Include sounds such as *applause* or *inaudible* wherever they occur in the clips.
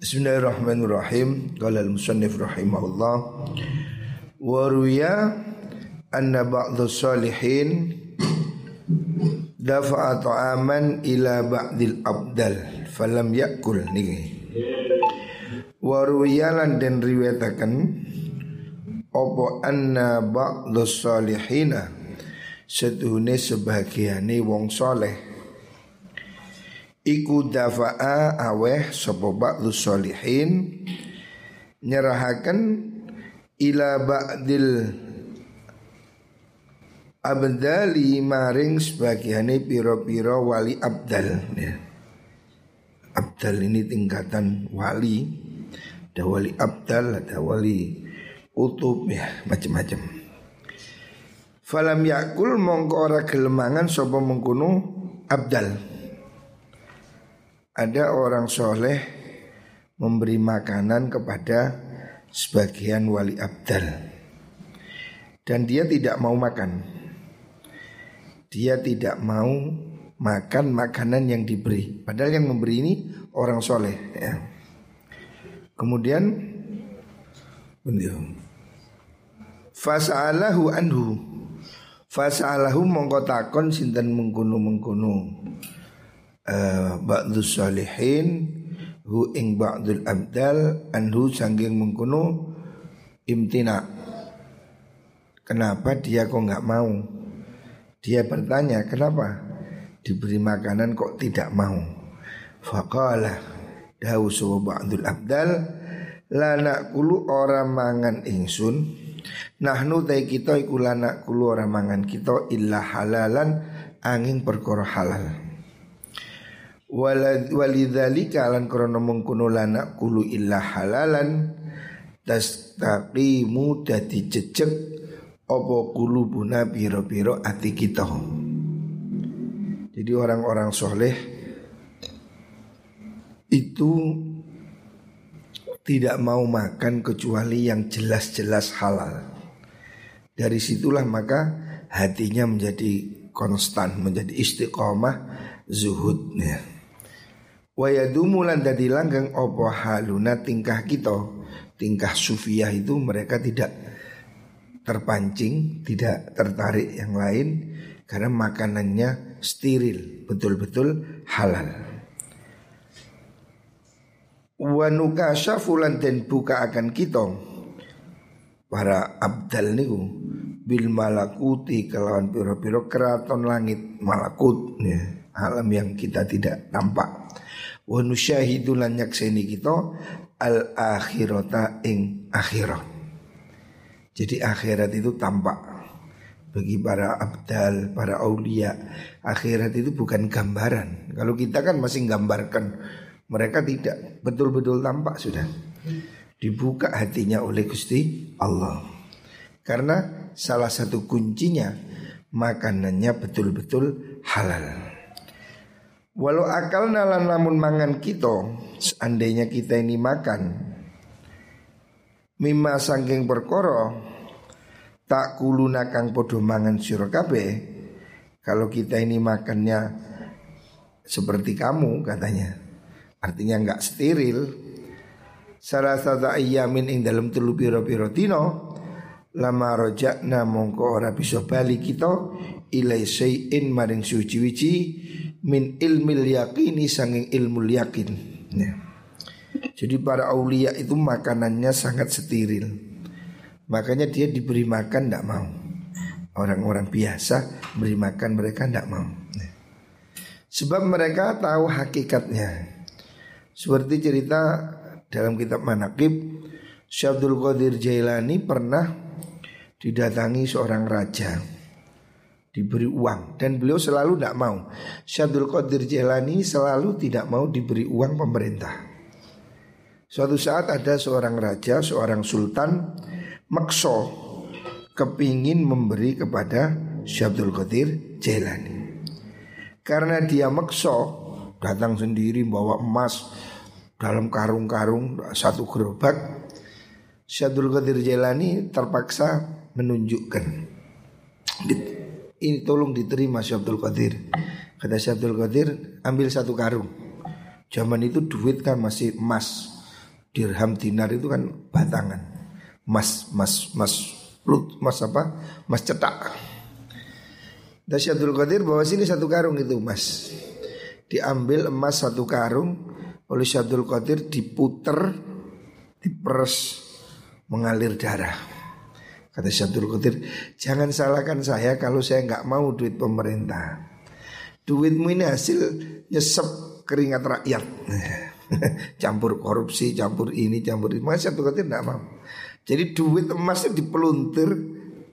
Bismillahirrahmanirrahim. Qala al-musannif rahimahullah wa ruya anna ba'dhu salihin dafa'a ta'aman ila ba'dil abdal falam yakul niki. Wa ruya lan den opo anna ba'dhu salihina setuhune sebagiane wong soleh iku dafa'a aweh sapa ba'dhu solihin ila ba'dil abdali maring sebagiane piro-piro wali abdal ya. Abdal ini tingkatan wali Ada wali abdal, ada wali utub ya macam-macam Falam yakul mongko ora gelemangan sapa mengkono abdal. Ada orang soleh memberi makanan kepada sebagian wali abdal dan dia tidak mau makan. Dia tidak mau makan makanan yang diberi. Padahal yang memberi ini orang soleh. Ya. Kemudian Fasa'alahu anhu Fasa'alahu mongko takon sinten mengkono mengkono uh, ba'dhu salihin hu ing ba'dul abdal anhu sanggeng mengkono imtina. Kenapa dia kok nggak mau? Dia bertanya kenapa diberi makanan kok tidak mau? Faqala dawu ba'dul abdal la nakulu ora mangan ingsun Nahnu tai kita iku lana kulu ora mangan kita illa halalan angin perkara halal. Walidzalika lan krana mengkono lana kulu illa halalan tastaqimu dadi jejeg apa kulubuna piro-piro ati kita. Jadi orang-orang soleh itu tidak mau makan kecuali yang jelas-jelas halal. Dari situlah maka hatinya menjadi konstan, menjadi istiqomah zuhudnya. Wa yadumu lan dadi langgang opo haluna tingkah kita, tingkah sufiah itu mereka tidak terpancing, tidak tertarik yang lain karena makanannya steril, betul-betul halal. Wa nukasyafu lan den buka akan kita. Para abdal niku bil malakuti kelawan piro-piro keraton langit malakut ya, alam yang kita tidak tampak wa nusyahidu lan nyakseni kita al akhirata ing akhirat jadi akhirat itu tampak bagi para abdal, para aulia Akhirat itu bukan gambaran Kalau kita kan masih gambarkan Mereka tidak Betul-betul tampak sudah dibuka hatinya oleh Gusti Allah. Karena salah satu kuncinya makanannya betul-betul halal. Walau akal nalan namun mangan kita, seandainya kita ini makan mimma sangking perkoro tak kuluna kang podo mangan sira kalau kita ini makannya seperti kamu katanya. Artinya nggak steril. Salah satu ayamin ing dalam telu piro piro tino lama rojakna mongko ora bisa bali kita ilai sayin maring suci wici min ilmil yakini sanging ilmu yakin. Ya. jadi para aulia itu makanannya sangat steril makanya dia diberi makan tidak mau. Orang-orang biasa beri makan mereka tidak mau. Ya. sebab mereka tahu hakikatnya. Seperti cerita dalam kitab Manakib Syabdul Qadir Jailani pernah didatangi seorang raja diberi uang. Dan beliau selalu tidak mau. Syabdul Qadir Jailani selalu tidak mau diberi uang pemerintah. Suatu saat ada seorang raja, seorang sultan makso kepingin memberi kepada Syabdul Qadir Jailani. Karena dia makso datang sendiri bawa emas, dalam karung-karung satu gerobak Syadul Qadir Jailani terpaksa menunjukkan ini tolong diterima Syabdul Qadir kata Syabdul Qadir ambil satu karung zaman itu duit kan masih emas dirham dinar itu kan batangan. Mas mas mas lut mas apa? Mas cetak. Dan Syabdul Qadir bawa sini satu karung itu emas. Diambil emas satu karung oleh Syabdul Qadir diputer diperes mengalir darah. Kata Syabdul Qadir, jangan salahkan saya kalau saya nggak mau duit pemerintah. Duitmu ini hasil nyesep keringat rakyat. *laughs* campur korupsi, campur ini, campur ini. Masa Syabdul Qadir nggak mau. Jadi duit emasnya dipeluntir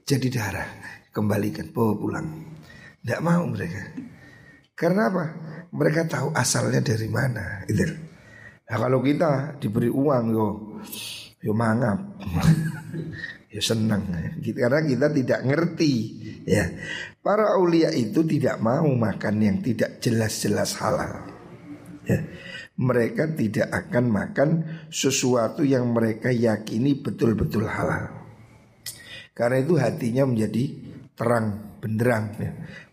jadi darah. Kembalikan, bawa pulang. Tidak mau mereka. Karena apa? Mereka tahu asalnya dari mana. Itu. Nah kalau kita diberi uang yo, yo mangap, *laughs* yo senang. Karena kita tidak ngerti. Ya, para aulia itu tidak mau makan yang tidak jelas-jelas halal. Ya. Mereka tidak akan makan sesuatu yang mereka yakini betul-betul halal. Karena itu hatinya menjadi terang benderang ya,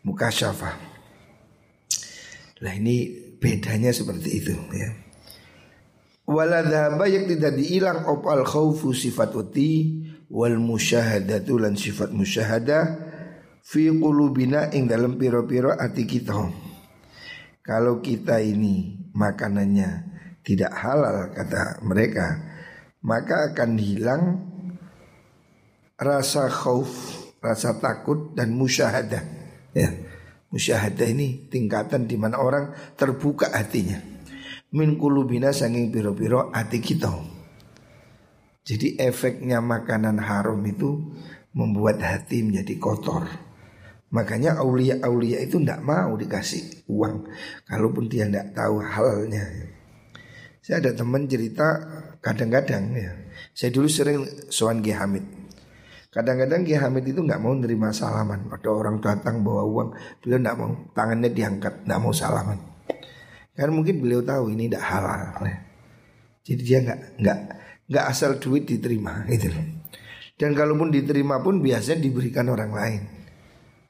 muka syafa. Nah ini bedanya seperti itu ya. Waladhaba yang tidak dihilang opal khawfu sifat uti wal musyahadatu lan sifat musyahadah fi qulubina ing dalam piro-piro ati kita. Kalau kita ini makanannya tidak halal kata mereka, maka akan hilang rasa khauf, rasa takut dan musyahadah. Ya. Musyahadah ini tingkatan di mana orang terbuka hatinya. Min kulubina sanging piro-piro hati kita. Jadi efeknya makanan haram itu membuat hati menjadi kotor. Makanya aulia-aulia itu tidak mau dikasih uang Kalaupun dia tidak tahu halalnya Saya ada teman cerita kadang-kadang ya Saya dulu sering soan Ki Hamid Kadang-kadang Ki Hamid itu nggak mau nerima salaman Ada orang datang bawa uang Beliau nggak mau Tangannya diangkat nggak mau salaman Karena mungkin beliau tahu ini tidak halal ya. Jadi dia nggak nggak nggak asal duit diterima gitu Dan kalaupun diterima pun biasanya diberikan orang lain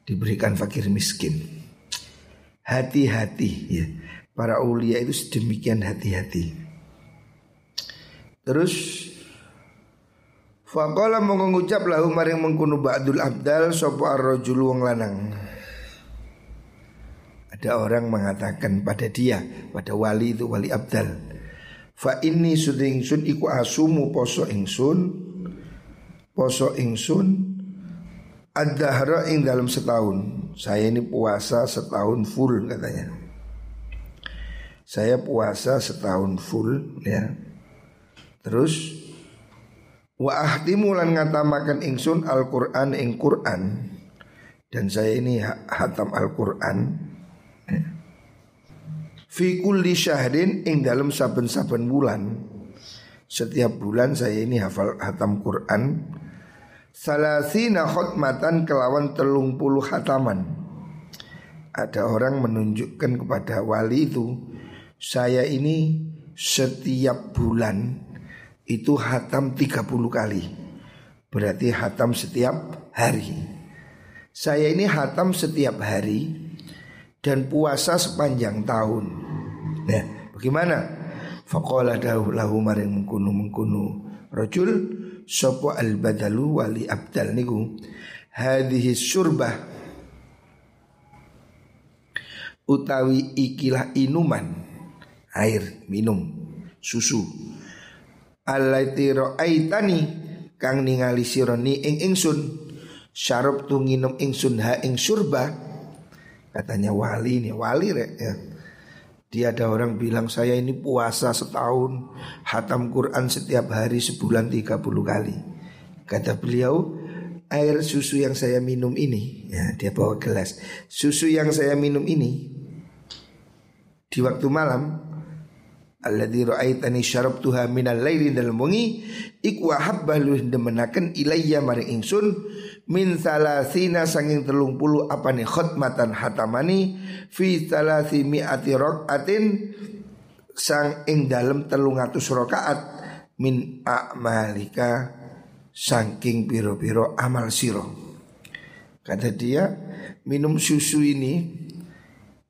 diberikan fakir miskin. Hati-hati ya. Para ulia itu sedemikian hati-hati. Terus Faqala mengucap lahu maring mengkunu ba'dul abdal sopo ar-rajul wong lanang. Ada orang mengatakan pada dia, pada wali itu wali abdal. Fa ini suding sun iku asumu poso ingsun poso ingsun Ad-dahra ing dalam setahun. Saya ini puasa setahun full katanya. Saya puasa setahun full ya. Terus Wa ahtimu lan ngatamakan ingsun Al-Quran ing Quran. Dan saya ini hatam Al-Quran. Fi kulli syahrin ing dalam saben-saben bulan. Setiap bulan saya ini hafal hatam Quran. Salasina khutmatan kelawan telung puluh hataman. Ada orang menunjukkan kepada wali itu Saya ini setiap bulan itu hatam 30 kali. Berarti hatam setiap hari. Saya ini hatam setiap hari Dan puasa sepanjang tahun Nah bagaimana? Faqala lahu maring mengkunu mengkunu Rajul Sopo al badalu wali abdal niku? Hadhihi surbah. Utawi ikilah inuman air minum susu. Allati ra'aitani kang ningali sironi ing ingsun. Syarab tu nginum ingsun ha ing surba katanya wali ini wali rek ya dia ada orang bilang saya ini puasa setahun Hatam Quran setiap hari sebulan 30 kali. Kata beliau air susu yang saya minum ini ya Dia bawa gelas. Susu yang saya minum ini Di waktu malam Alladhi ra'aitani syarabtuha minal laili dalam wengi Iku ahabbah luh demenaken ilayya maring ingsun min salasina sanging telung puluh apa nih? Khutmatan hatamani fi salasi mi'ati rokaatin sang ing dalem telung atus rokaat min a'malika saking piro-piro amal siro kata dia minum susu ini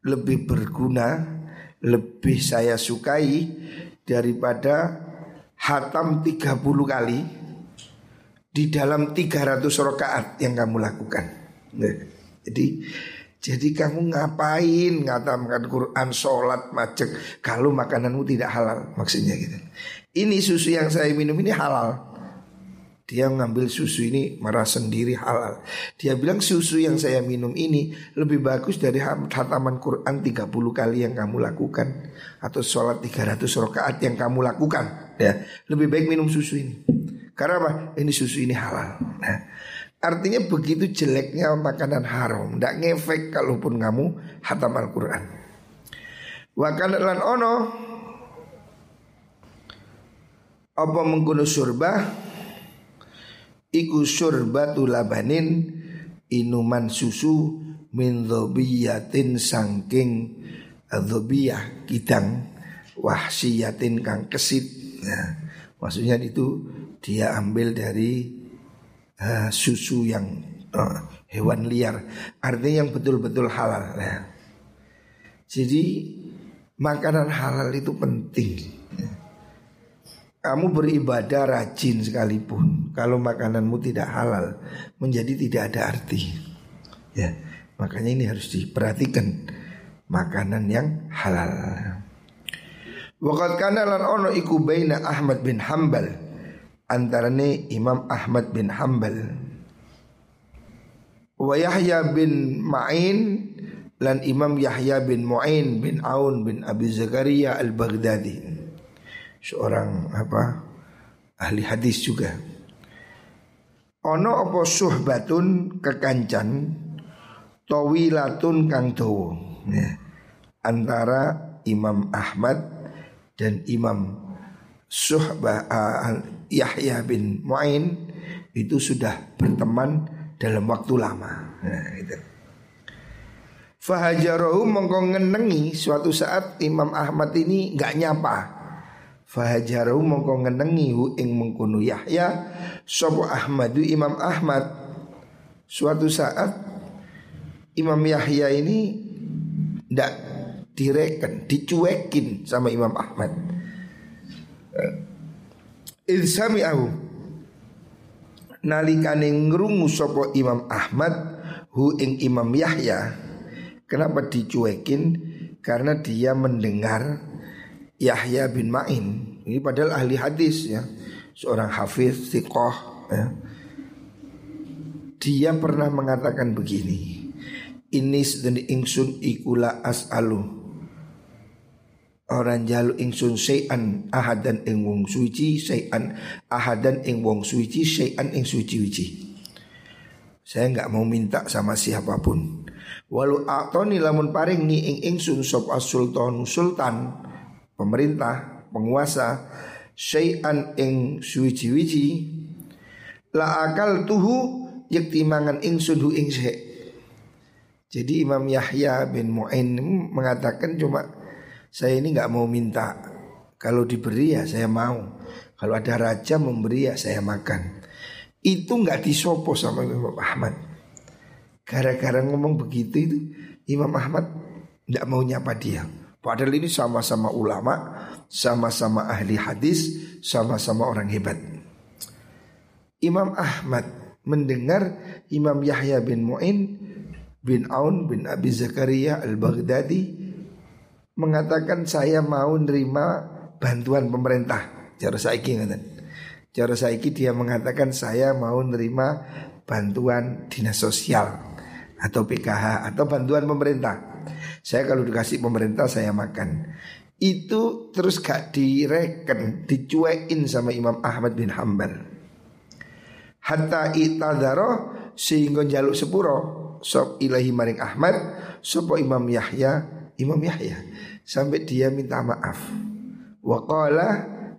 lebih berguna lebih saya sukai daripada hatam 30 kali di dalam 300 rakaat yang kamu lakukan. Jadi jadi kamu ngapain ngatamkan Quran, sholat, macet kalau makananmu tidak halal maksudnya gitu. Ini susu yang saya minum ini halal. Dia ngambil susu ini marah sendiri halal. Dia bilang susu yang saya minum ini lebih bagus dari hataman Quran 30 kali yang kamu lakukan atau sholat 300 rakaat yang kamu lakukan. Ya, lebih baik minum susu ini. Karena apa? Ini susu ini halal. Nah, artinya begitu jeleknya makanan haram, tidak ngefek kalaupun kamu hatam Al-Quran. Wakan lan ono apa menggunakan surba iku surbatu labanin inuman susu min dhobiyatin sangking dhobiyah kidang wahsiyatin kang kesit nah, maksudnya itu dia ambil dari uh, susu yang uh, hewan liar. Artinya yang betul-betul halal ya. jadi makanan halal itu penting kamu beribadah rajin sekalipun Kalau makananmu tidak halal Menjadi tidak ada arti Ya. Makanya ini harus diperhatikan Makanan yang halal. Wakat kana lan ono iku baina Ahmad bin Hambal Antarane Imam Ahmad bin Hambal Wa Yahya bin Ma'in Lan Imam Yahya bin Mu'in bin Aun bin Abi Zakaria al-Baghdadi seorang apa ahli hadis juga. Ono apa suhbatun kekancan tawilatun kang dawa ya. antara Imam Ahmad dan Imam Suhbah uh, Yahya bin Mu'in itu sudah berteman dalam waktu lama. Nah, itu. Fahajarohu mongko ngenengi suatu saat Imam Ahmad ini nggak nyapa Fahajaru mongko ngenengi hu ing mengkono Yahya sapa Ahmadu Imam Ahmad suatu saat Imam Yahya ini ndak direken, dicuekin sama Imam Ahmad. Ilsami aku nalikane ngrungu sapa Imam Ahmad hu ing Imam Yahya. Kenapa dicuekin? Karena dia mendengar Yahya bin Ma'in Ini padahal ahli hadis ya Seorang hafiz, sikoh ya. Dia pernah mengatakan begini Ini sedang ingsun ikula as'alu Orang jalu ingsun sayan ahadan ing wong suci sayan ahadan ing wong suci sayan ing suci-suci Saya nggak mau minta sama siapa pun. Walau atoni lamun paring ni ing ingsun sop as sultan sultan pemerintah, penguasa syai'an ing suwiji-wiji la akal tuhu yakti mangan ing sudu ing Jadi Imam Yahya bin Mu'in mengatakan cuma saya ini nggak mau minta. Kalau diberi ya saya mau. Kalau ada raja memberi ya saya makan. Itu nggak disopo sama Imam Ahmad. Gara-gara ngomong begitu itu Imam Ahmad nggak mau nyapa dia. Padahal ini sama-sama ulama, sama-sama ahli hadis, sama-sama orang hebat. Imam Ahmad mendengar Imam Yahya bin Mu'in bin Aun bin Abi Zakaria al-Baghdadi mengatakan saya mau nerima bantuan pemerintah. Cara saiki ngaten. Cara saiki dia mengatakan saya mau nerima bantuan dinas sosial atau PKH atau bantuan pemerintah. Saya kalau dikasih pemerintah saya makan. Itu terus gak direken, dicuekin sama Imam Ahmad bin Hambal. Hatta itadaro sehingga jaluk sepuro sop ilahi maring Ahmad sopo Imam Yahya Imam Yahya sampai dia minta maaf. Waqala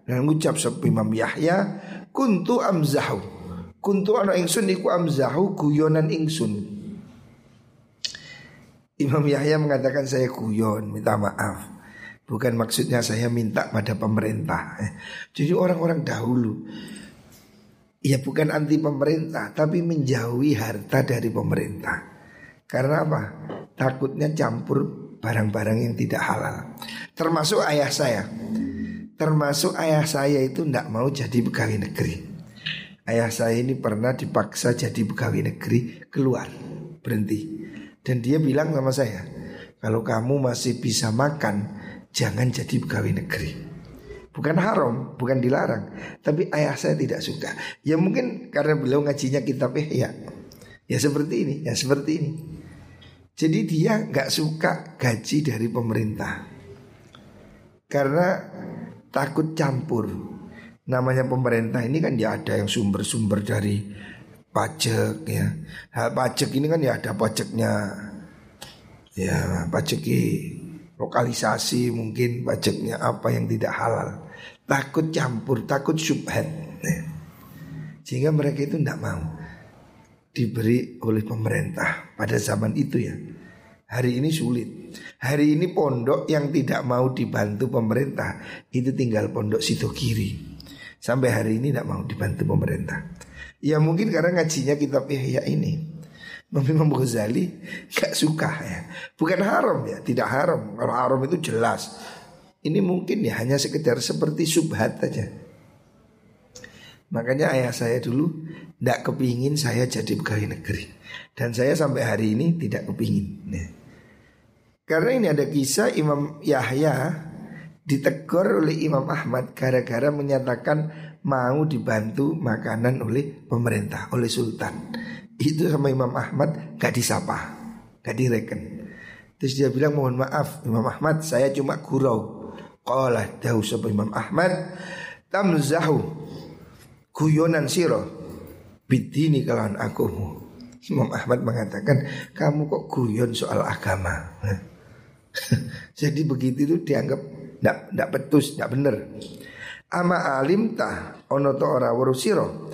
dan ngucap sop Imam Yahya kuntu amzahu kuntu ana ingsun iku amzahu guyonan ingsun Imam Yahya mengatakan saya kuyon, minta maaf. Bukan maksudnya saya minta pada pemerintah. Eh, jadi orang-orang dahulu ya bukan anti pemerintah, tapi menjauhi harta dari pemerintah. Karena apa? Takutnya campur barang-barang yang tidak halal. Termasuk ayah saya. termasuk ayah saya itu tidak mau jadi pegawai negeri. Ayah saya ini pernah dipaksa jadi pegawai negeri keluar berhenti dan dia bilang sama saya kalau kamu masih bisa makan jangan jadi pegawai negeri. Bukan haram, bukan dilarang, tapi ayah saya tidak suka. Ya mungkin karena beliau ngajinya kitab ya, ya seperti ini, ya seperti ini. Jadi dia nggak suka gaji dari pemerintah karena takut campur. Namanya pemerintah ini kan ya ada yang sumber-sumber dari pajak ya. Hal pajak ini kan ya ada pajaknya ya pajak lokalisasi mungkin pajaknya apa yang tidak halal. Takut campur, takut subhat. Ya. Sehingga mereka itu tidak mau diberi oleh pemerintah pada zaman itu ya. Hari ini sulit. Hari ini pondok yang tidak mau dibantu pemerintah itu tinggal pondok situ kiri. Sampai hari ini tidak mau dibantu pemerintah. Ya mungkin karena ngajinya kitab Ihya ini. Imam Ghazali gak suka ya. Bukan haram ya, tidak haram. Kalau haram itu jelas. Ini mungkin ya hanya sekedar seperti subhat saja. Makanya ayah saya dulu tidak kepingin saya jadi pegawai negeri. Dan saya sampai hari ini tidak kepingin. Nah. Karena ini ada kisah Imam Yahya ditegur oleh Imam Ahmad gara-gara menyatakan mau dibantu makanan oleh pemerintah, oleh sultan. Itu sama Imam Ahmad gak disapa, gak direken. Terus dia bilang mohon maaf Imam Ahmad saya cuma gurau. Qala dahu Imam Ahmad tamzahu guyonan siro bidini kalawan akumu. Imam Ahmad mengatakan kamu kok guyon soal agama. *laughs* Jadi begitu itu dianggap tidak tidak petus, tidak benar. Ama alim ta ono to ora warusiro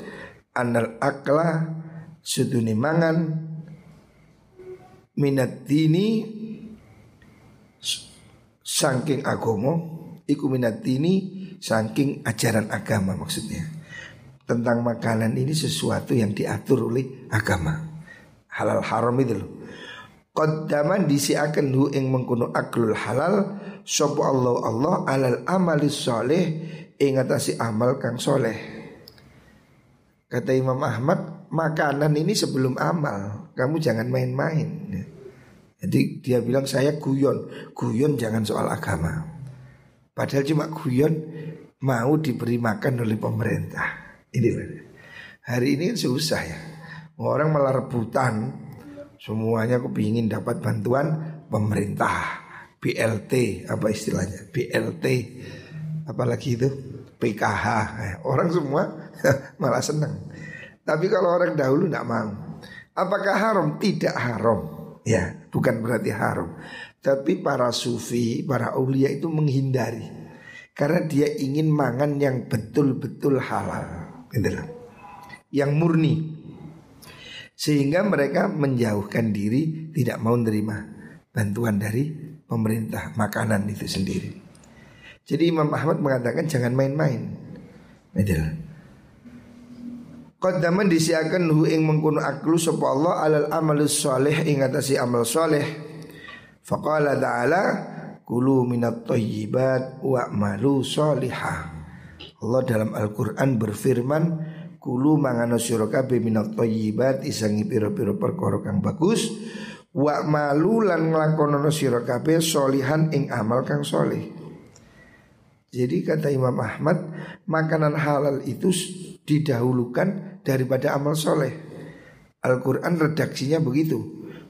anal akla suduni mangan minat dini saking agomo iku minat dini saking ajaran agama maksudnya tentang makanan ini sesuatu yang diatur oleh agama. Halal haram itu loh. Qaddaman disiakan hu ing mengkuno aklul halal Sopo Allah Allah alal amali soleh Ing atasi amal kang soleh. Kata Imam Ahmad Makanan ini sebelum amal Kamu jangan main-main. Jadi dia bilang saya guyon. Guyon jangan soal agama. Padahal cuma guyon Mau diberi makan oleh pemerintah Ini Hari ini kan susah ya. Orang malah rebutan. Semuanya kepingin dapat bantuan pemerintah. BLT apa istilahnya? BLT apalagi itu? PKH eh, orang semua *laughs* malah senang tapi kalau orang dahulu tidak mau. Apakah haram? Tidak haram. Ya bukan berarti haram. Tapi para sufi para ulia itu menghindari. Karena dia ingin mangan yang betul-betul halal yang murni sehingga mereka menjauhkan diri tidak mau menerima bantuan dari pemerintah makanan itu sendiri. Jadi Imam Ahmad mengatakan jangan main-main. Itulah. Qaddaman disiakan hu ing mengkuno aklu sapa Allah alal amalus soleh ing atasi amal soleh. Faqala ta'ala kulu minat thayyibat wa malu solihah. Allah dalam Al-Quran berfirman Kulu mangano sira kabeh minat thayyibat isangi pira-pira perkara kang bagus wa malu lan nglakonono sira solihan ing amal kang soleh. Jadi kata Imam Ahmad makanan halal itu didahulukan daripada amal soleh. Al-Quran redaksinya begitu.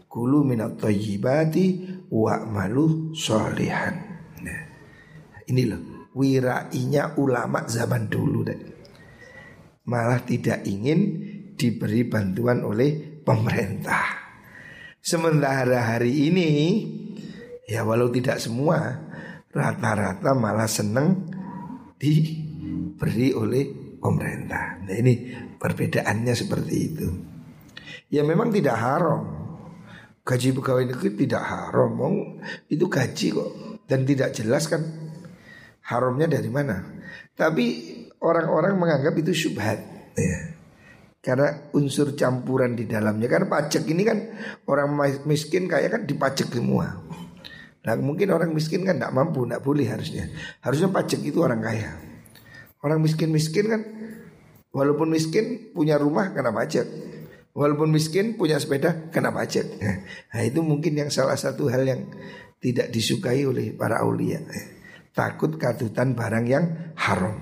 Kulu minat thayyibati wa malu solihan. Nah, ini loh wirainya ulama zaman dulu deh malah tidak ingin diberi bantuan oleh pemerintah. Sementara hari ini ya walau tidak semua rata-rata malah seneng diberi oleh pemerintah. Nah ini perbedaannya seperti itu. Ya memang tidak haram. Gaji pegawai negeri tidak haram. Itu gaji kok dan tidak jelas kan haramnya dari mana. Tapi orang-orang menganggap itu syubhat ya. Karena unsur campuran di dalamnya Karena pajak ini kan orang miskin kayak kan dipajak semua Nah mungkin orang miskin kan tidak mampu, tidak boleh harusnya. Harusnya pajak itu orang kaya. Orang miskin-miskin kan walaupun miskin punya rumah kena pajak. Walaupun miskin punya sepeda kena pajak. Nah itu mungkin yang salah satu hal yang tidak disukai oleh para aulia. Takut katutan barang yang haram.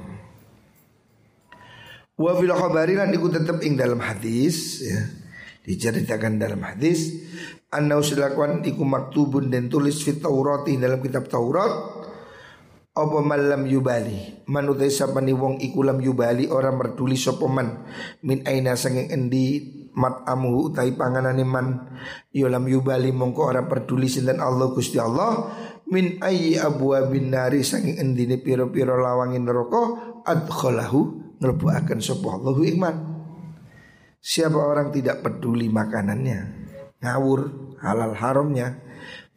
Wa fil khabari lan iku tetep ing dalam hadis ya. Diceritakan dalam hadis Anna usilakuan iku maktubun dan tulis fit Taurati dalam kitab Taurat apa malam yubali man utai sapani wong iku lam yubali orang merduli sapa man min aina sanging endi mat amuhu utai panganane man yo lam yubali mongko orang peduli sinten Allah Gusti Allah min ayyi abwabin nari sanging endine pira-pira lawangin neraka adkhalahu nglebokaken sapa Allahu iman siapa orang tidak peduli makanannya ngawur halal haramnya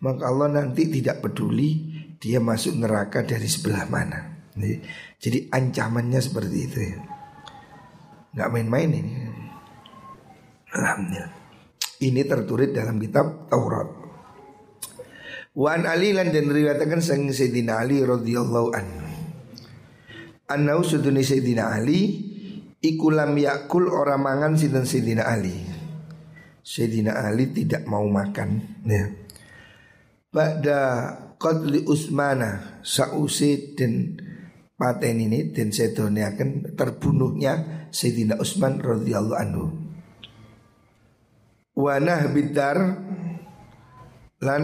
maka Allah nanti tidak peduli dia masuk neraka dari sebelah mana. Jadi, ancamannya seperti itu ya. Nggak main-main ini. Alhamdulillah. Ini tertulis dalam kitab Taurat. Wan Ali lan dan riwayatkan sang Sayyidina Ali radhiyallahu anhu. Anau suduni Sayyidina Ali ikulam yakul orang mangan sinten Sayyidina Ali. Sayyidina Ali tidak mau makan ya. Pada Qadli Usmana Sa'usi dan paten ini dan sedone akan terbunuhnya Sayyidina Utsman radhiyallahu anhu. Wanah bidar lan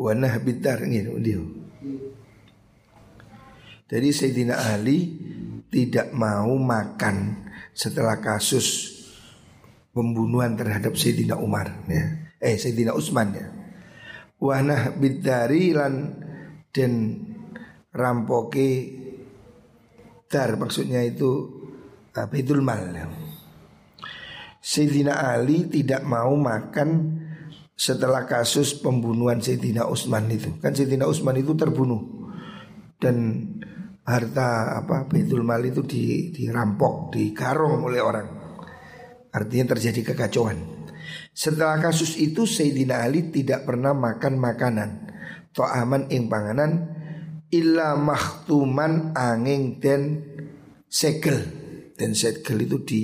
wanah bidar gitu dia. Jadi Sayyidina Ali tidak mau makan setelah kasus pembunuhan terhadap Sayyidina Umar ya. Eh Sayyidina Utsman ya. Wanah bidari lan dan rampoke dar maksudnya itu uh, Baitul Mal ya. Sayyidina Ali tidak mau makan setelah kasus pembunuhan Sayyidina Utsman itu. Kan Sayyidina Utsman itu terbunuh dan harta apa Baitul Mal itu di, dirampok, digarong oleh orang. Artinya terjadi kekacauan. Setelah kasus itu Sayyidina Ali tidak pernah makan makanan To'aman ing panganan Illa makhtuman angin dan segel Dan segel itu di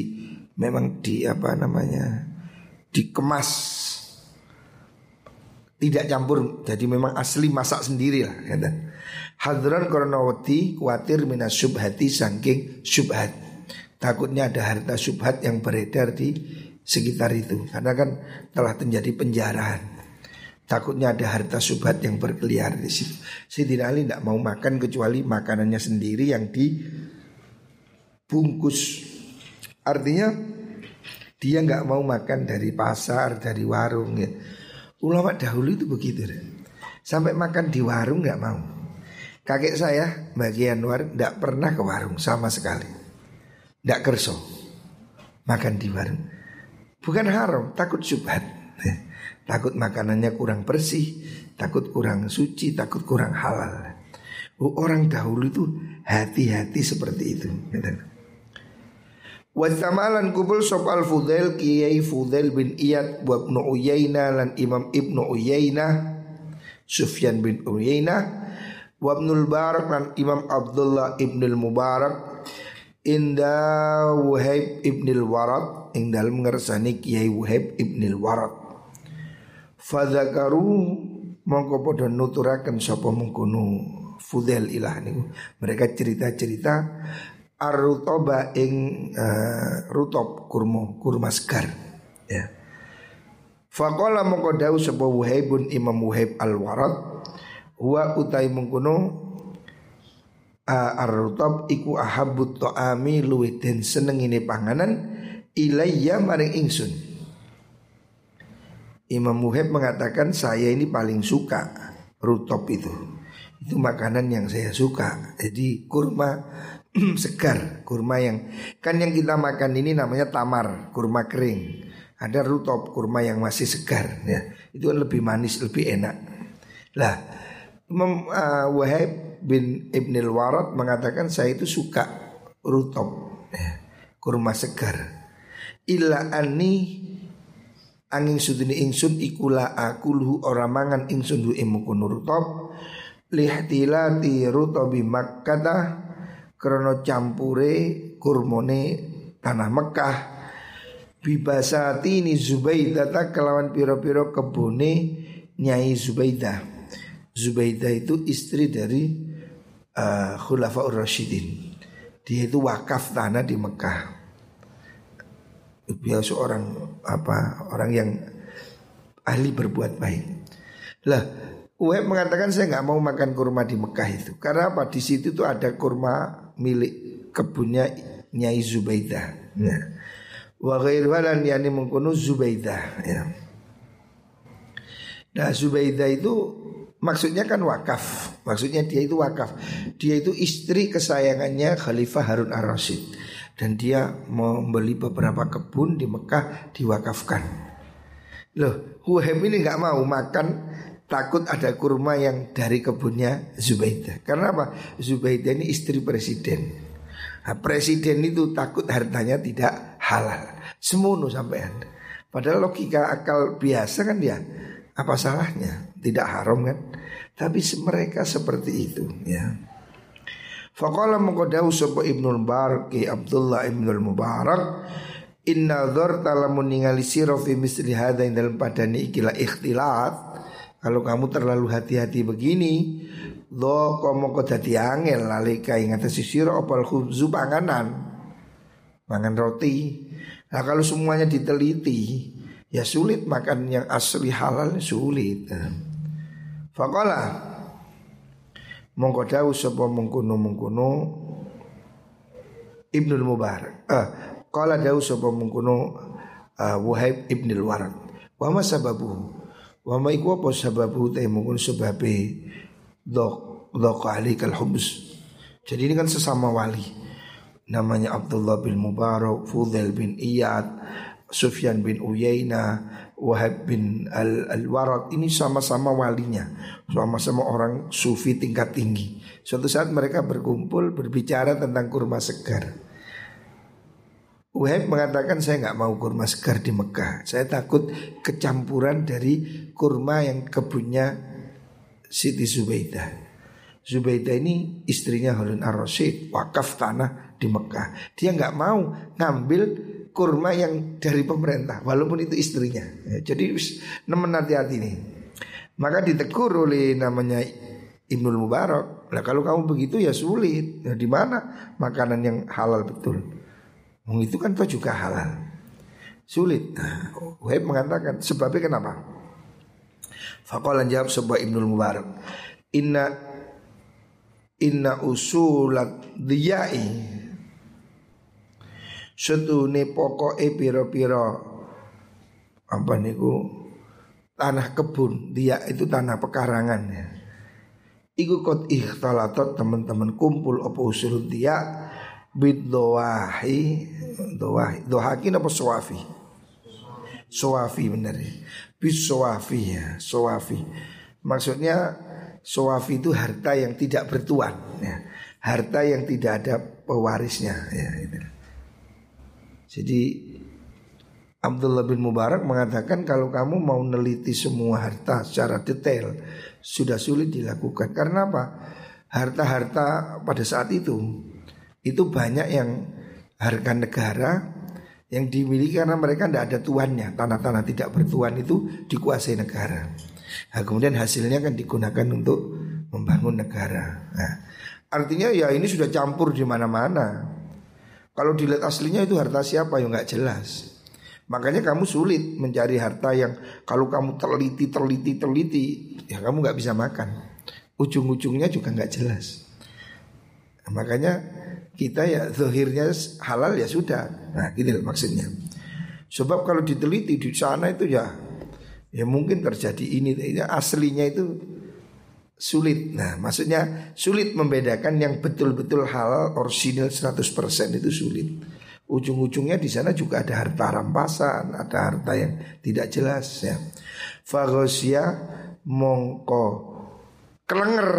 Memang di apa namanya Dikemas Tidak campur. Jadi memang asli masak sendiri lah ya Hadran koronawati Kuatir minas subhati sangking subhat Takutnya ada harta subhat yang beredar di sekitar itu. Karena kan telah terjadi penjarahan. Takutnya ada harta subhat yang berkeliaran di situ. Sayyidina Ali tidak mau makan kecuali makanannya sendiri yang dibungkus. Artinya dia nggak mau makan dari pasar, dari warung ya Ulama dahulu itu begitu deh. Sampai makan di warung nggak mau. Kakek saya bagian luar tidak pernah ke warung sama sekali. Tidak kerso. Makan di warung. Bukan haram, takut subhat *laughs* Takut makanannya kurang bersih Takut kurang suci, takut kurang halal. Oh, Orang dahulu itu hati-hati seperti itu Wasamalan kubul sop al Fudail Kiai Fudail bin Iyad Wa ibnu Uyayna lan Imam ibnu Uyayna Sufyan bin Uyayna Wa ibnul Barak lan Imam Abdullah ibnul Mubarak Inda Wuhaib ibnil Warad Ing dalam ngersani Kiai Wuhaib ibnil Warad. Fadzakaru Mongko podo nuturakan Sopo mengkunu Fudel ilah niku. Mereka cerita-cerita Arutoba ing uh, Rutop kurma Kurma segar Ya Fakola mongko Wuhaibun Imam Wuhaib al-Warad Wa utai mengkunu ar-rutab iku ahabut ta'ami luwih seneng ini panganan ilayya maring ingsun. Imam Muhib mengatakan saya ini paling suka rutop itu. Itu makanan yang saya suka. Jadi kurma *clears throat* segar, kurma yang kan yang kita makan ini namanya tamar, kurma kering. Ada rutop, kurma yang masih segar ya. Itu kan lebih manis, lebih enak. Lah, Imam uh, Wahib bin Ibnil Warad mengatakan saya itu suka rutop ya, kurma segar. Illa anni angin sudini ingsun ikula akuluhu ora mangan ingsun hu imukun rutop lihtilati rutobi makkata krono campure kurmone tanah Mekah. Bibasati ini Zubaidah tak kelawan piro-piro kebune Nyai Zubaidah Zubaidah itu istri dari uh, Khulafaur Rashidin Dia itu wakaf tanah di Mekah. Dia seorang apa orang yang ahli berbuat baik. Lah Uweb mengatakan saya nggak mau makan kurma di Mekah itu. Karena apa? Di situ tuh ada kurma milik kebunnya Nyai Zubaidah. Ya. Wa ghairuhalan yani mengkono Zubaidah. Ya. Nah Zubaidah itu maksudnya kan wakaf. Maksudnya dia itu wakaf. Dia itu istri kesayangannya Khalifah Harun ar-Rasyid dan dia membeli beberapa kebun di Mekah diwakafkan. Loh, Huhem ini nggak mau makan takut ada kurma yang dari kebunnya Zubaidah. Karena apa? Zubaidah ini istri presiden. Nah, presiden itu takut hartanya tidak halal. Semuanya sampean. Padahal logika akal biasa kan dia. Apa salahnya? Tidak haram kan? Tapi mereka seperti itu ya. Faqala mengkodau sapa Ibnu Mubarak Abdullah Ibnu Mubarak Inna dhar talamun ningali sira fi misli hadha dalam padani ikilah ikhtilat kalau kamu terlalu hati-hati begini Lo komo dadi angel lalika ing atas sisiro opal khubzu panganan Mangan roti Nah kalau semuanya diteliti Ya sulit makan yang asli halal sulit Fakola Mongko dawu sapa mengkono Ibnul Mubarak. Ah, qala dawu sapa mengkono uh, Wahib Ibnul Warad. Wa ma sababu? Wa ma iku apa sababu te mungkin sebabe dok dok alikal hubs. Jadi ini kan sesama wali. Namanya Abdullah bin Mubarak, Fudail bin Iyad, Sufyan bin Uyaina, Wahab bin Al-Warad ini sama-sama walinya, sama-sama orang sufi tingkat tinggi. Suatu saat mereka berkumpul berbicara tentang kurma segar. Wahab mengatakan saya nggak mau kurma segar di Mekah. Saya takut kecampuran dari kurma yang kebunnya Siti Zubaidah. Zubaidah ini istrinya Harun ar-Rasyid wakaf tanah di Mekah. Dia nggak mau ngambil kurma yang dari pemerintah walaupun itu istrinya. Ya, jadi nemen hati-hati nih. Maka ditegur oleh namanya Ibnul Mubarak. Lah kalau kamu begitu ya sulit. Ya, di mana makanan yang halal betul? Wong itu kan toh juga halal. Sulit. Nah, Wahib mengatakan sebabnya kenapa? Faqala jawab sebuah Ibnul Mubarak. Inna inna usulat diyai setune pokoke pira-pira apa niku tanah kebun dia itu tanah pekarangan ya. Iku kot ikhtalatot teman-teman kumpul apa usul dia bid doahi doahi dohaki apa suafi suafi benar ya. Bis suafi ya suafi maksudnya suafi itu harta yang tidak bertuan ya. Harta yang tidak ada pewarisnya ya itu. jadi Abdullah bin Mubarak mengatakan kalau kamu mau neliti semua harta secara detail sudah sulit dilakukan. Karena apa? Harta-harta pada saat itu itu banyak yang harga negara yang dimiliki karena mereka tidak ada tuannya. Tanah-tanah tidak bertuan itu dikuasai negara. Nah, kemudian hasilnya kan digunakan untuk membangun negara. Nah, artinya ya ini sudah campur di mana-mana. Kalau dilihat aslinya itu harta siapa? Yang nggak jelas. Makanya kamu sulit mencari harta yang kalau kamu teliti teliti teliti ya kamu nggak bisa makan. Ujung-ujungnya juga nggak jelas. Nah, makanya kita ya zahirnya halal ya sudah. Nah, gitu maksudnya. Sebab kalau diteliti di sana itu ya ya mungkin terjadi ini ya, aslinya itu sulit. Nah, maksudnya sulit membedakan yang betul-betul halal original 100% itu sulit. Ujung-ujungnya di sana juga ada harta rampasan, ada harta yang tidak jelas ya. Fagosia mongko kelenger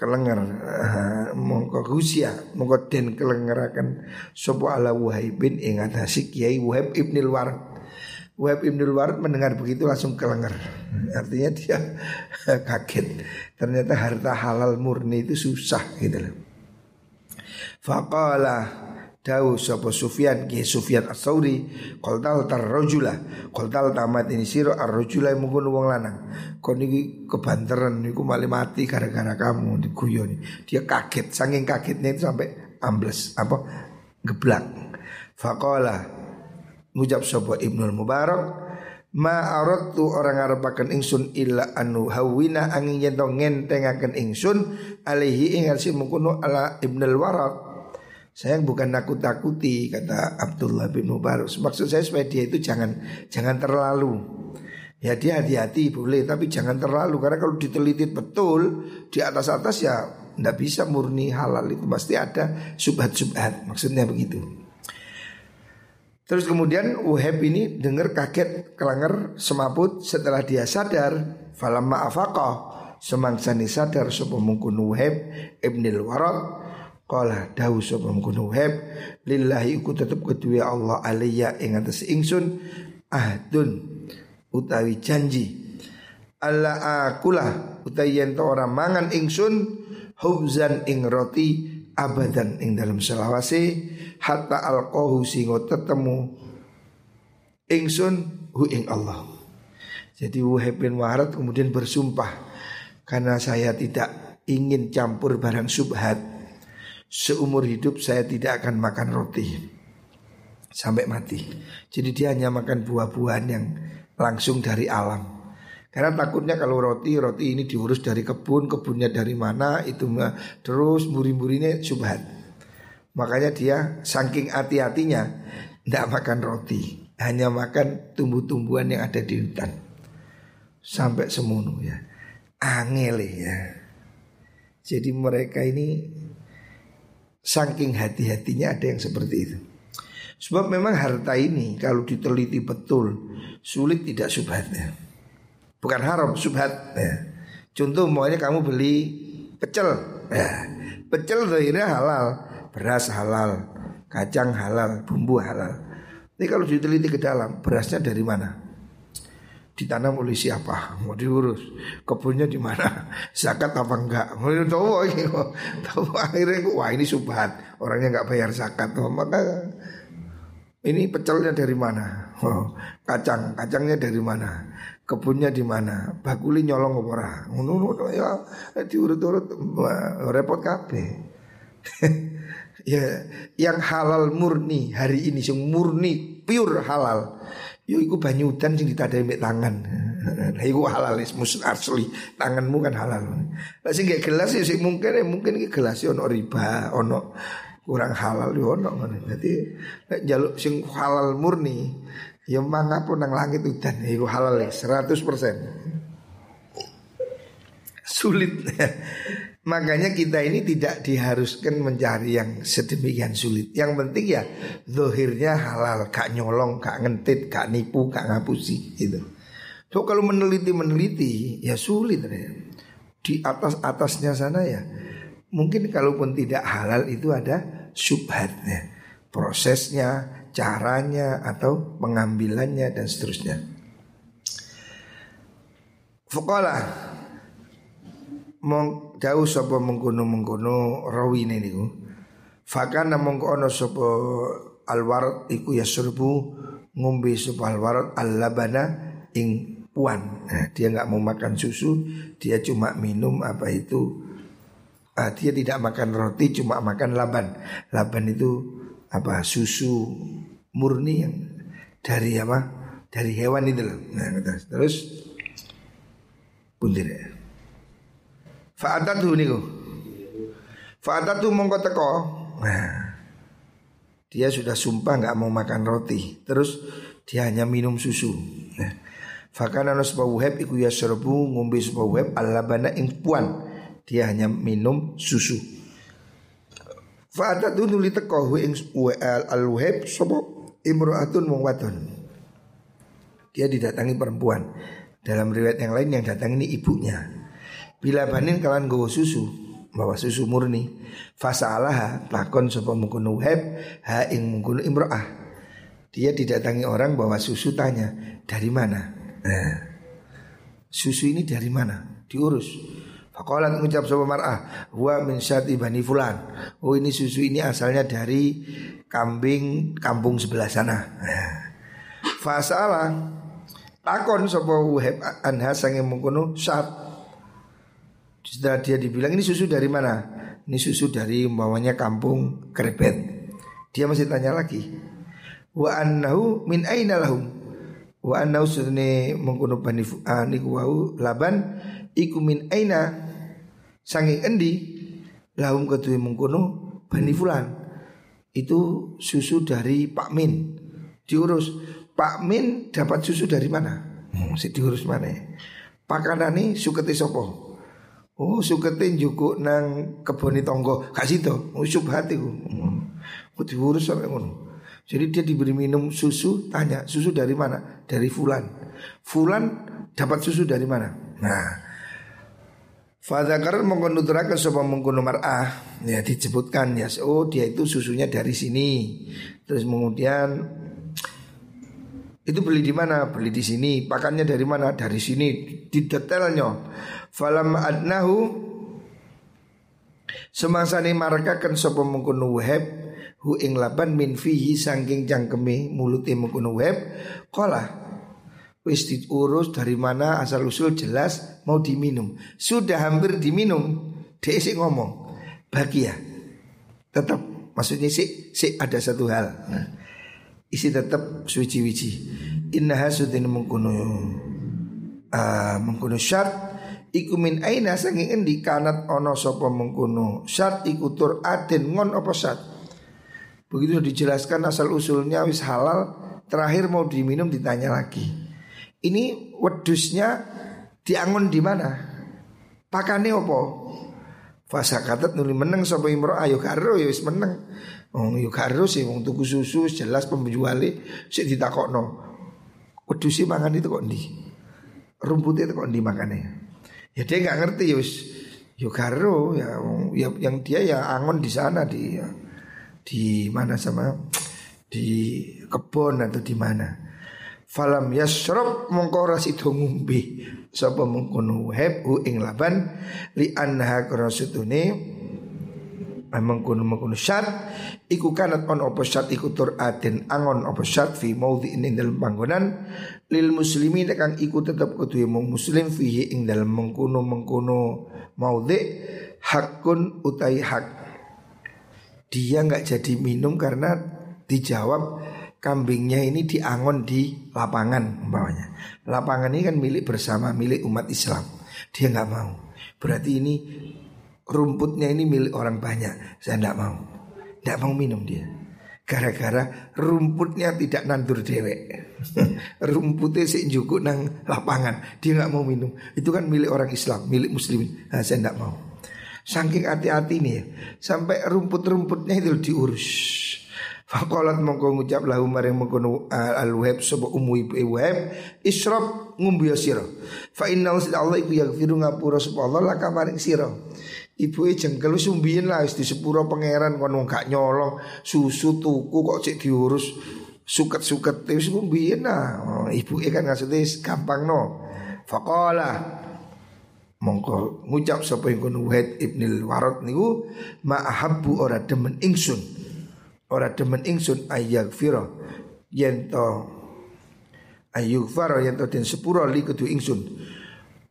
kelengar uh, mongko gusia mongko den kelengeraken sapa ala Wahibin ing atase Kiai Wahib Ibnul Warad Wahab Ibnul Warad mendengar begitu langsung kelenger. Artinya dia *laughs* kaget. Ternyata harta halal murni itu susah gitu loh. Faqala Dawu sapa Sufyan? Ki Sufyan As-Sauri. Qaltal tarrajula qaltal tamat ini siro ar-rajula mungkin wong lanang. Kon iki kebanteran niku malah mati gara-gara kamu diguyoni dia kaget. Saking kagetnya itu sampai ambles apa? Geblak. Faqala ngucap sapa Ibnu Mubarak ma tu orang ngarepaken ingsun illa anu hawina angin yen to ngentengaken ingsun alaihi ing si mungkono ala Ibnu Waraq saya bukan nakut-nakuti kata Abdullah bin Mubarak. Maksud saya supaya dia itu jangan jangan terlalu. Ya dia hati-hati boleh tapi jangan terlalu karena kalau diteliti betul di atas-atas ya tidak bisa murni halal itu pasti ada subhat-subhat maksudnya begitu. Terus kemudian Uheb ini dengar kaget kelanger semaput setelah dia sadar falamma afaqah semangsani sadar sapa mungkun Uheb ibnil Warad Qala dawu sapa mungkun heb lillahi iku tetep kedua Allah alayya ing atas ingsun ahdun utawi janji Allah akulah utawi yen ora mangan ingsun hubzan ing roti abadan ing dalam selawase hatta alqahu singo tetemu ingsun hu ing Allah. Jadi Wahab bin Waharat kemudian bersumpah karena saya tidak ingin campur barang subhat seumur hidup saya tidak akan makan roti sampai mati. Jadi dia hanya makan buah-buahan yang langsung dari alam. Karena takutnya kalau roti, roti ini diurus dari kebun, kebunnya dari mana, itu terus muri-murinya subhat. Makanya dia saking hati-hatinya tidak makan roti, hanya makan tumbuh-tumbuhan yang ada di hutan. Sampai semuanya ya. Angel ya. Jadi mereka ini Saking hati-hatinya ada yang seperti itu. Sebab memang harta ini kalau diteliti betul sulit tidak subhatnya. Bukan haram, subhat. Ya. Contoh maunya kamu beli pecel. Ya. Pecel akhirnya halal, beras halal, kacang halal, bumbu halal. Ini kalau diteliti ke dalam berasnya dari mana? Ditanam oleh siapa? Mau diurus. Kebunnya di mana? Zakat apa enggak? Mau tahu ini tahu akhirnya wah ini subhat. Orangnya enggak bayar zakat. Oh, maka ini pecelnya dari mana? Oh, kacang. Kacangnya dari mana? Kebunnya di mana? Bakuli nyolong apa ora? Ya. Diurut-urut repot kabeh. *laughs* Ya yang halal murni hari ini yang murni pure halal Yo iku banyu udan sing ditadai mek tangan. *laughs* Lah iku halal mus asli. Tanganmu kan halal. Lah sing gak gelas ya sing mungkin ya mungkin iki gelas ya ono riba, ono kurang halal yo ono ngene. Dadi nek njaluk sing halal murni ya mangapun nang langit udan iku halal 100%. Sulit. *laughs* Makanya kita ini tidak diharuskan mencari yang sedemikian sulit. Yang penting ya zohirnya halal, gak nyolong, gak ngentit, gak nipu, gak ngapusi gitu. So kalau meneliti-meneliti ya sulit ya. Di atas-atasnya sana ya mungkin kalaupun tidak halal itu ada subhatnya. Prosesnya, caranya atau pengambilannya dan seterusnya. Fuqala mong jauh sapa mengkono mengkono rawine niku. Fakana mongko ana sapa alwarat iku ya serbu ngombe sapa alwarat al-labana ing puan. Nah, dia nggak mau makan susu dia cuma minum apa itu. Ah, dia tidak makan roti cuma makan laban. Laban itu apa susu murni yang dari apa dari hewan itu loh. Nah, terus puntir ya Fa'atatu niku. Fa'atatu mongko teko. Nah, dia sudah sumpah nggak mau makan roti. Terus dia hanya minum susu. Nah, Fakana no sebuah web iku ya serbu ngombe sebuah web alabana ing puan. Dia hanya minum susu. Fa'atatu nuli teko ing al web sapa imro'atun wong wadon. Dia didatangi perempuan. Dalam riwayat yang lain yang datang ini ibunya. Bila banin kalian gue susu bawa susu murni Fasalaha lakon sapa mungkunu heb ha ing mungkunu imro'ah Dia didatangi orang bawa susu tanya dari mana. Nah, susu ini dari mana? Diurus. Fakolat mengucap sama mar'ah Wa min syati bani fulan Oh ini susu ini asalnya dari kambing kampung sebelah sana nah. Fasalah Takon sapa Wahab anha sange mengkono saat setelah dia dibilang ini susu dari mana? Ini susu dari umpamanya kampung Krebet. Dia masih tanya lagi. Wa annahu min aina lahum? Wa annahu sunne mengkono bani fu'ani wau laban iku min aina sange endi lahum kedue mengkono bani fulan. Itu susu dari Pak Min. Diurus Pak Min dapat susu dari mana? Hmm, si diurus mana? Pakanan ini suketi sopo. Oh suketi juga nang keboni tonggo kasih to. Oh subhati ku. Hmm. diurus sampai ngono. Jadi dia diberi minum susu, tanya susu dari mana? Dari Fulan. Fulan dapat susu dari mana? Nah, Fadakar mengkonuturakan sopa mengkono mar'ah Ya disebutkan ya Oh dia itu susunya dari sini Terus kemudian itu beli di mana? Beli di sini. Pakannya dari mana? Dari sini. Di detailnya. Falam adnahu semangsa ni marakakan sapa mengkono wahab hu ing laban min fihi sangking jangkeme mulute mengkono wahab qala wis diurus dari mana asal usul jelas mau diminum. Sudah hampir diminum, dia sih ngomong bahagia. Tetap maksudnya sih sih ada satu hal. Nah, isi tetap suci-wici. Inna hasudin mengkuno uh, mengkuno syart iku min aina saking endi kanat ono sapa mengkuno syart iku tur aden ngon apa syart. Begitu dijelaskan asal usulnya wis halal, terakhir mau diminum ditanya lagi. Ini wedusnya diangon di mana? Pakane opo? Fasa katet nuli meneng sapa imro ayo karo ya wis meneng. Oh yo karo sih wong tuku susu jelas pemjualnya sik ditakokno. Wedusi mangan itu kok ndi? Rumputnya itu kok ndi makannya? Ya dia nggak ngerti ya wis yo ya, ya yang dia ya angon di sana di ya, di mana sama di kebun atau di mana. Falam yasrob mongko itu ngumbi sapa mengkono heb ing laban li anha krasutune mengkono mengkono syat. Iku kanat on opo syat iku tur aden angon opo syat fi maudhi ing dalam panggonan. Lil muslimin kang iku tetep kudu muslim fihi ing dalam mengkono mengkono maudhi hakun utai hak. Dia nggak jadi minum karena dijawab kambingnya ini diangon di lapangan umpamanya. Lapangan ini kan milik bersama milik umat Islam. Dia nggak mau. Berarti ini rumputnya ini milik orang banyak. Saya tidak mau. Tidak mau minum dia. Gara-gara rumputnya tidak nandur dewek. *laughs* Rumputnya sih juga nang lapangan. Dia nggak mau minum. Itu kan milik orang Islam, milik muslimin. Nah, saya tidak mau. Saking hati-hati nih ya. Sampai rumput-rumputnya itu diurus. Fakolat mongko ngucap lahu maring mengkono al web sapa umu ibu web isrob ngumbi sira. Fa inna Allah iku yaghfiru ngapura sapa Allah laka maring sira. Ibu e jengkel wis umbiyen lah wis di sepuro pangeran kon gak nyolong susu tuku kok cek diurus suket-suket wis umbiyen lah. Oh, ibu e kan maksudnya gampang no. Faqala mongko ngucap sapa yang kono Wahid Ibnul Warad niku ma'ahabbu ora demen ingsun. Ora demen ingsun ayaghfira yen to ayyughfara yen to den sepuro li kudu ingsun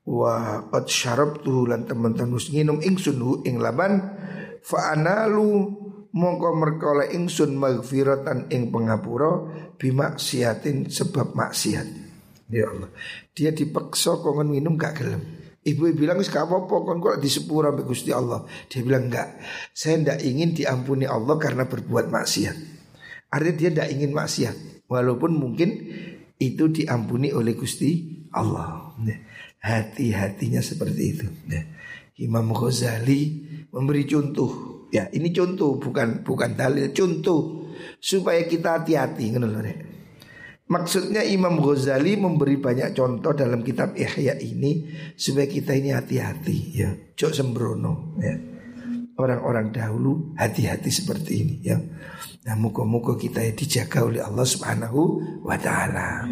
wa qad syarabtu lan teman-teman nginum ingsun hu ing laban fa analu mongko merkole ingsun magfiratan ing pengapura bimaksiatin sebab maksiat ya Allah dia dipaksa kongen minum gak gelem Ibu bilang wis apa-apa kon kok disepura mbek Gusti Allah. Dia bilang enggak. Saya ndak ingin diampuni Allah karena berbuat maksiat. Artinya dia ndak ingin maksiat walaupun mungkin itu diampuni oleh Gusti Allah hati-hatinya seperti itu. Ya. Imam Ghazali memberi contoh. Ya, ini contoh bukan bukan dalil, contoh supaya kita hati-hati Maksudnya Imam Ghazali memberi banyak contoh dalam kitab Ihya ini supaya kita ini hati-hati ya. Jok sembrono ya. orang-orang dahulu hati-hati seperti ini ya. Nah, muka-muka kita dijaga oleh Allah Subhanahu wa taala.